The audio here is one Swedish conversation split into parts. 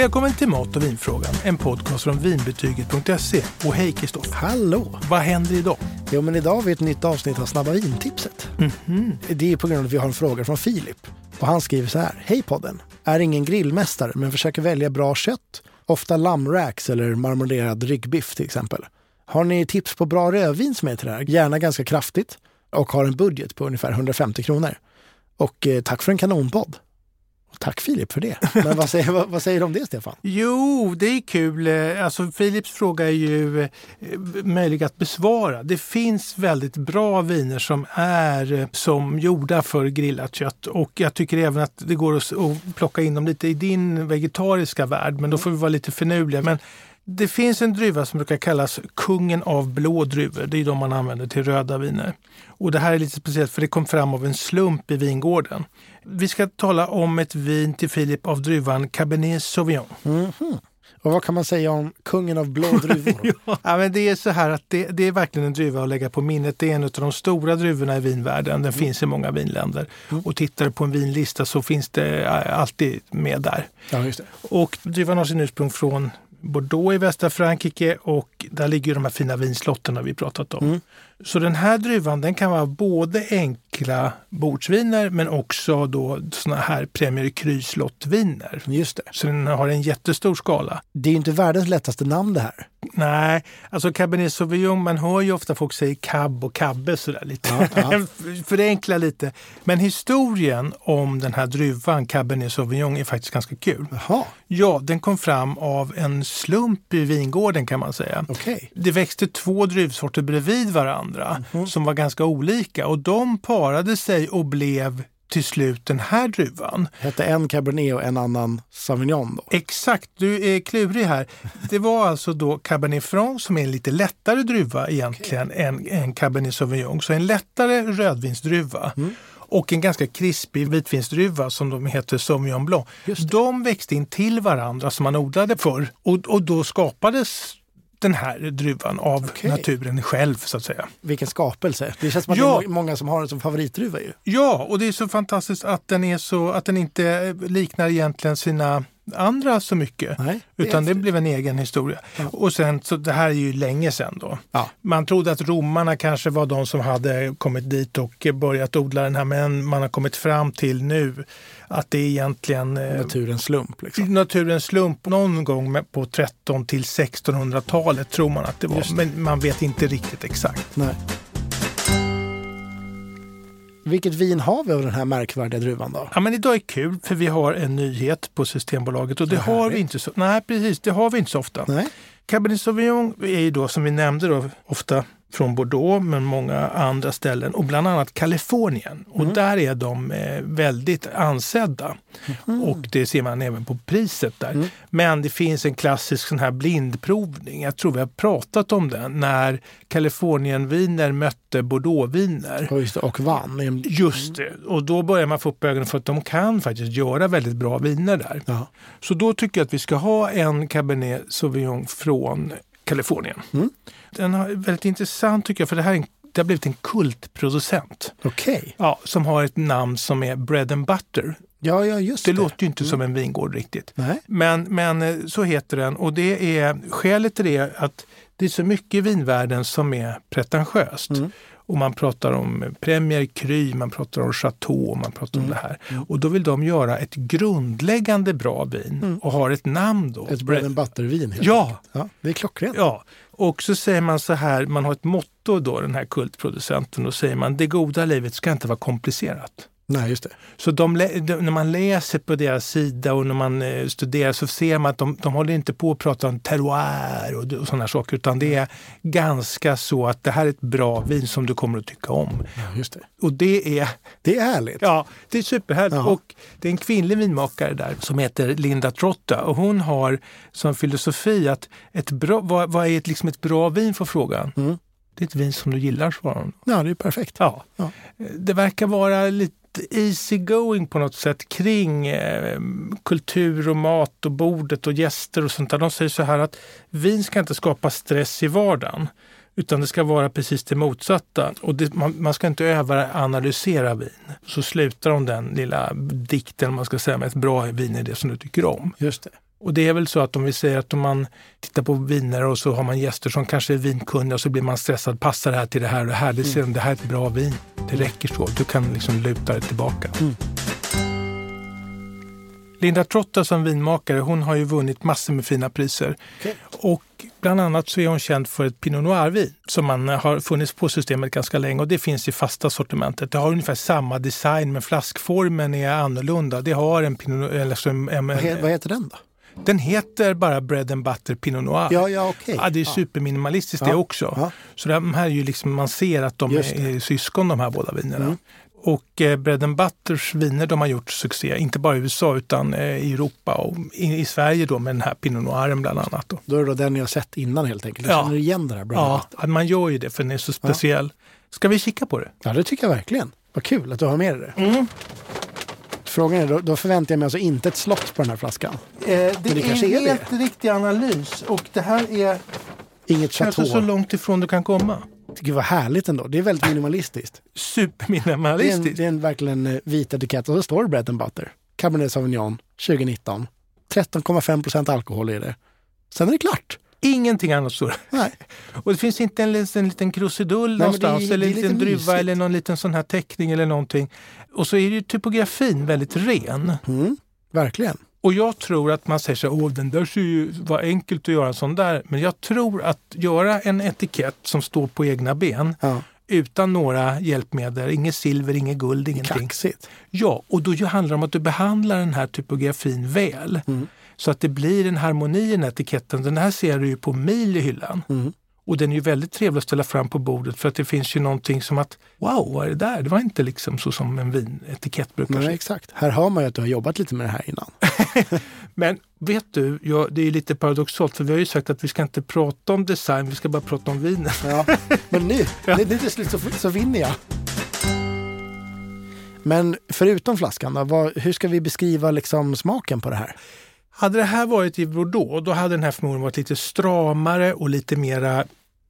Välkommen till Mat och vinfrågan, en podcast från vinbetyget.se. Och hej Kristoffer. Hallå! Vad händer idag? Jo, men idag har vi ett nytt avsnitt av Snabba vintipset. Mhm. Det är på grund av att vi har en fråga från Filip. Och han skriver så här. Hej podden! Är ingen grillmästare men försöker välja bra kött. Ofta lammracks eller marmolerad ryggbiff till exempel. Har ni tips på bra rödvin som är till det här? Gärna ganska kraftigt. Och har en budget på ungefär 150 kronor. Och eh, tack för en kanonpodd. Tack Filip för det. Men vad säger, vad, vad säger du om det Stefan? Jo, det är kul. Eh, Alltså, Philips fråga är ju eh, möjlig att besvara. Det finns väldigt bra viner som är eh, som gjorda för grillat kött och jag tycker även att det går att plocka in dem lite i din vegetariska värld, men då får vi vara lite finurliga. Men det finns en druva som brukar kallas kungen av blå druvor. Det är de man använder till röda viner. Och det här är lite speciellt för det kom fram av en slump i vingården. Vi ska tala om ett vin till Filip av druvan Cabernet Sauvignon. Och vad kan man säga om kungen av blå druvor? Ja, men det är så här att det, det är verkligen en druva att lägga på minnet. Det är en av de stora druvorna i vinvärlden. Den finns i många vinländer. Och tittar du på en vinlista så finns det eh, alltid med där. ja, just det. Och druvan har sin ursprung från Bordeaux i västra Frankrike och där ligger de här fina vinslotterna vi pratat om. Så den här druvan den kan vara både enkla bordsviner men också då såna här Premier Cru-slottviner. Just det. Så den har en jättestor skala. Det är ju inte världens lättaste namn det här. Nej, alltså Cabernet Sauvignon, man hör ju ofta folk säga cab och cabbe sådär lite. Ja, ja. Förenkla lite. Men historien om den här druvan Cabernet Sauvignon är faktiskt ganska kul. Jaha, Ja, den kom fram av en slump i vingården kan man säga. okej. Det växte två druvsorter bredvid varandra som var ganska olika och de parade sig och blev till slut den här druvan. Hette en cabernet och en annan sauvignon då. Exakt, du är klurig här. Det var alltså då Cabernet Franc som är en lite lättare druva egentligen än, än Cabernet Sauvignon. Så en lättare rödvinsdruva. Och en ganska krispig vitvinsdruva som de heter Sauvignon Blanc. De växte in till varandra som man odlade förr och, och då skapades den här druvan av Okej. naturen själv så att säga. Vilken skapelse. Det känns som att Ja. det är må- många som har den som favoritdruva ju. Ja, och det är så fantastiskt att den är så att den inte liknar egentligen sina andra så mycket. Nej, det utan det blev en egen historia. Och sen, så det här är ju länge sedan då. Ja. Man trodde att romarna kanske var de som hade kommit dit och börjat odla den här, men man har kommit fram till nu att det är egentligen eh, Naturens slump liksom. naturens slump. Någon gång på 13 till 1600-talet tror man att det var, det. men man vet inte riktigt exakt. Nej. Vilket vin har vi av den här märkvärdiga druvan då? Ja, men idag är kul för vi har en nyhet på Systembolaget och det Vad har vi inte så, nej, precis, det har vi inte så ofta. Nej. Cabernet Sauvignon är ju då som vi nämnde då, ofta från Bordeaux men många andra ställen och bland annat Kalifornien. Och där är de eh, väldigt ansedda. Och det ser man även på priset där. Men det finns en klassisk sån här blindprovning. Jag tror vi har pratat om den när Kalifornienviner mötte Bordeauxviner. Just det, och vann. Just det, och då börjar man få upp ögonen för att de kan faktiskt göra väldigt bra viner där. Ja. Så då tycker jag att vi ska ha en Cabernet Sauvignon från Kalifornien. Mm. Den är väldigt intressant tycker jag, för det här är en, det har blivit en kultproducent. Okej. Ja, som har ett namn som är Bread and Butter. Ja, ja, just Det det. låter ju inte som en vingård riktigt. Nej. Men, men eh, så heter den och det är skälet till det är att det är så mycket i vinvärlden som är pretentiöst. Mm. Och man pratar om Premier Cru, man pratar om Chateau, man pratar om Mm. det här. Och då vill de göra ett grundläggande bra vin och har ett namn då. Mm. Ett bread and butter-vin. Ja. ja. Det är klockrent. Ja, och så säger man så här, man har ett motto då, den här kultproducenten, och säger man det goda livet ska inte vara komplicerat. Nej, just det. Så de, de, när man läser på deras sida och när man eh, studerar så ser man att de, de håller inte på att prata om terroir och, och sådana saker utan det är ganska så att det här är ett bra vin som du kommer att tycka om. Ja, just det. Och det är, Det är härligt. ja, det är superhärligt. Jaha. Och det är en kvinnlig vinmakare där som heter Linda Trotta och hon har som filosofi att ett bra, vad, vad är ett, liksom ett bra vin för frågan? Mm. Det är ett vin som du gillar, svarar hon. Ja, det är perfekt. Ja. Ja. Det verkar vara lite easy going på något sätt kring eh, kultur och mat och bordet och gäster och sånt där. De säger så här att vin ska inte skapa stress i vardagen. Utan det ska vara precis det motsatta. Och det, man, man ska inte överanalysera vin. Så slutar de den lilla dikten, man ska säga, med ett bra vin är det som du tycker om. Just det. Och det är väl så att om vi säger att om man tittar på viner och så har man gäster som kanske är vinkunniga och så blir man stressad. Passar det här till det här och det här? Det, ser, mm. det här är ett bra vin. Det räcker så. Du kan liksom luta dig tillbaka. Mm. Linda Trotta som vinmakare, hon har ju vunnit massor med fina priser. Okay. Och bland annat så är hon känd för ett Pinot Noir-vin som man har funnits på systemet ganska länge och det finns i fasta sortimentet. Det har ungefär samma design men flaskformen är annorlunda. Det har en Pinot eller en, en, vad, heter, vad heter den då? Den heter bara Bread and Butter Pinot Noir. Ja, ja, okay. ja, det är superminimalistiskt ja. det också. Ja. Så de här är ju liksom, man ser att de är, syskon de här båda vinerna. Mm. Och eh, Bread and Butters viner de har gjort succé, inte bara i USA utan eh, i Europa och i, i, Sverige då med den här Pinot Noiren bland annat. Då. då är det den jag sett innan helt enkelt. Du ja. känner igen det här Bread Ja, Butter. man gör ju det för den är så speciell. Ska vi kika på det? Ja, det tycker jag verkligen. Vad kul att du har med dig det. Mm. Frågan är, då, då, förväntar jag mig alltså inte ett slott på den här flaskan. Eh, det, det är en helt riktig analys och det här är Inget kanske så långt ifrån du kan komma. Gud vad härligt ändå. Det är väldigt minimalistiskt. Superminimalistiskt. Det är, en, det är en verkligen eh, vit etikett och så står det Bread and Butter. Cabernet Sauvignon 2019. 13,5 procent alkohol i det. Sen är det klart. Ingenting annat står Nej. Och det finns inte en, en liten krusidull Nej, någonstans det eller en liten druva mysigt. eller någon liten sån här teckning eller någonting. Och så är ju typografin väldigt ren. Mm, verkligen. Och jag tror att man säger så åh den där ser ju, vad enkelt att göra en sån där. Men jag tror att göra en etikett som står på egna ben ja. utan några hjälpmedel, inget silver, inget guld, ingenting. Kaxigt. Ja, och då handlar det om att du behandlar den här typografin väl. Mm. Så att det blir en harmoni i den här etiketten. Den här ser du ju på mil i hyllan. Mm. Och den är ju väldigt trevlig att ställa fram på bordet för att det finns ju någonting som att wow, vad är det där? Det var inte liksom så som en vinetikett brukar Nej, se. Exakt. Här har man ju att du har jobbat lite med det här innan. Men vet du, ja, det är lite paradoxalt för vi har ju sagt att vi ska inte prata om design, vi ska bara prata om vinen. Ja, men nu, ja. nu till slut så, så vinner jag. Men förutom flaskan, då, vad, hur ska vi beskriva liksom smaken på det här? Hade det här varit i Bordeaux, då hade den här förmodligen varit lite stramare och lite mera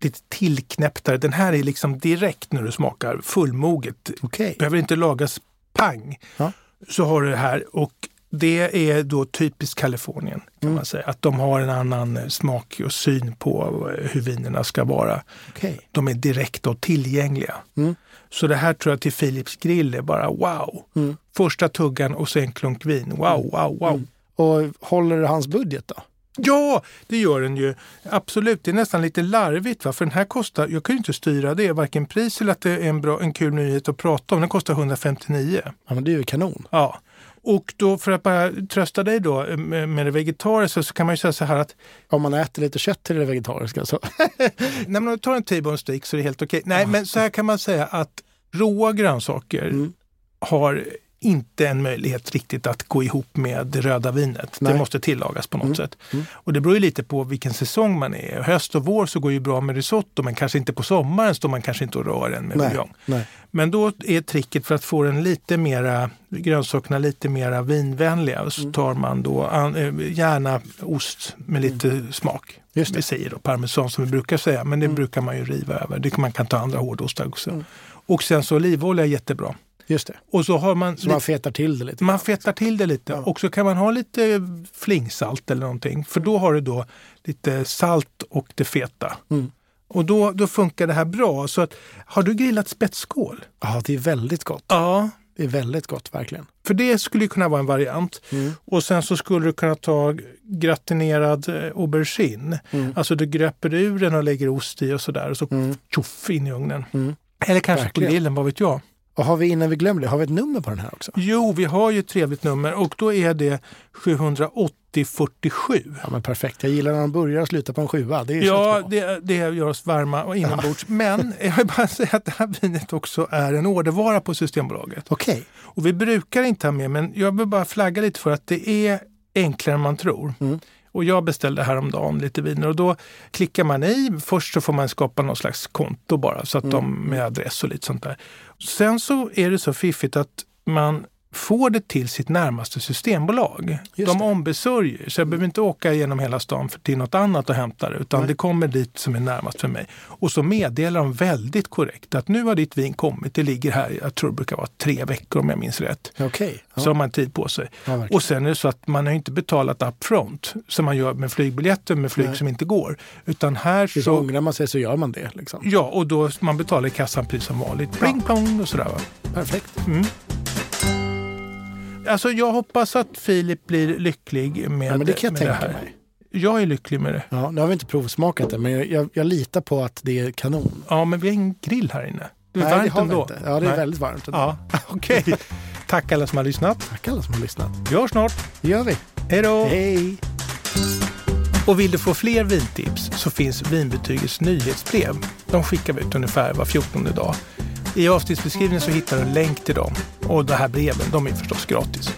lite tillknäpptare. Den här är liksom direkt när du smakar fullmoget. Okay. Behöver inte lagas pang. Ja. Så har du det här och det är då typiskt Kalifornien kan mm. man säga. Att de har en annan smak och syn på hur vinerna ska vara. Okay. De är direkt och tillgängliga. Mm. Så det här tror jag till Philips grill är bara wow. Mm. Första tuggan och sen en klunk vin. Wow, wow, wow. Och håller hans budget då? Ja, det gör den ju. Absolut, det är nästan lite larvigt. Va? För den här kostar, jag kan ju inte styra det, varken pris eller att det är en, bra, en kul nyhet att prata om. Den kostar 159. Ja, men det är ju kanon. Ja. Och då för att bara trösta dig då eh, med det vegetariska så kan man ju säga så här att... Om man äter lite kött till det vegetariska så... Nej men om du tar en T-bone steak så är det helt okej. Nej ja. men så här kan man säga att råa grönsaker mm. har inte en möjlighet riktigt att gå ihop med det röda vinet. Nej. Det måste tillagas på något mm. sätt. Mm. Och det beror ju lite på vilken säsong man är. Höst och vår så går ju bra med risotto men kanske inte på sommaren står man kanske inte och rör den med buljong. Men då är tricket för att få den lite mera, grönsakerna lite mera vinvänliga så mm. tar man då eh, gärna ost med lite mm. smak. Just det. Vi säger då parmesan som vi brukar säga men det mm. brukar man ju riva över. Det, man kan ta andra hårdostar också. Mm. Och sen så olivolja är jättebra. Just det. Och så har man... Så man fetar till det lite? Man fetar till det lite. Ja. Och så kan man ha lite flingsalt eller någonting. För då har du då lite salt och det feta. Mm. Och då, då funkar det här bra. Så att, har du grillat spetskål? Ja, det är väldigt gott. Ja. Det är väldigt gott verkligen. För det skulle kunna vara en variant. Mm. Och sen så skulle du kunna ta gratinerad eh, aubergine. Mm. Alltså du gröper ur den och lägger ost i och sådär. Och så mm. tjoff in i ugnen. Mm. Eller kanske verkligen. på grillen, vad vet jag. Och har vi innan vi glömmer det, har vi ett nummer på den här också? Jo, vi har ju ett trevligt nummer och då är det 78047. Ja men perfekt, jag gillar när de börjar och slutar på en sjua. Det är ja, det, det gör oss varma och inombords. Ja. Men jag vill bara säga att det här vinet också är en ordervara på Systembolaget. Okej. Okay. Och vi brukar inte ha med, men jag vill bara flagga lite för att det är enklare än man tror. Mm. Och jag beställde häromdagen lite viner och då klickar man i. Först så får man skapa någon slags konto bara så att mm. de med adress och lite sånt där. Sen så är det så fiffigt att man får det till sitt närmaste systembolag. Just de det. ombesörjer, så jag behöver inte åka genom hela stan för till något annat och hämta det, utan Nej. det kommer dit som är närmast för mig. Och så meddelar de väldigt korrekt att nu har ditt vin kommit, det ligger här, jag tror det brukar vara tre veckor om jag minns rätt. Okej. Ja. Så har man tid på sig. Ja, och sen är det så att man har inte betalat upfront som man gör med flygbiljetter med flyg Nej. som inte går. Utan här så så... ångrar man sig så gör man det. Liksom. Ja, och då man betalar i kassan precis som vanligt. Pling plong och sådär. Va? Perfekt. Alltså jag hoppas att Filip blir lycklig med, Ja, men det kan jag med tänka här. mig. Jag är lycklig med det. Ja, nu har vi inte provsmakat det, men jag, jag, jag litar på att det är kanon. Ja, men vi har ingen grill här inne. Det är Nej, det varmt har vi ändå. inte. Ja, det är Nej. väldigt varmt. ändå. Ja, okej. Tack alla som har lyssnat. Tack alla som har lyssnat. Vi hörs snart. Det gör vi. Hej då! Hej! Och vill du få fler vintips så finns Vinbetygets nyhetsbrev. De skickar vi ut ungefär var 14 dag. I avsnittsbeskrivningen så hittar du en länk till dem. Och de här breven, de är förstås gratis.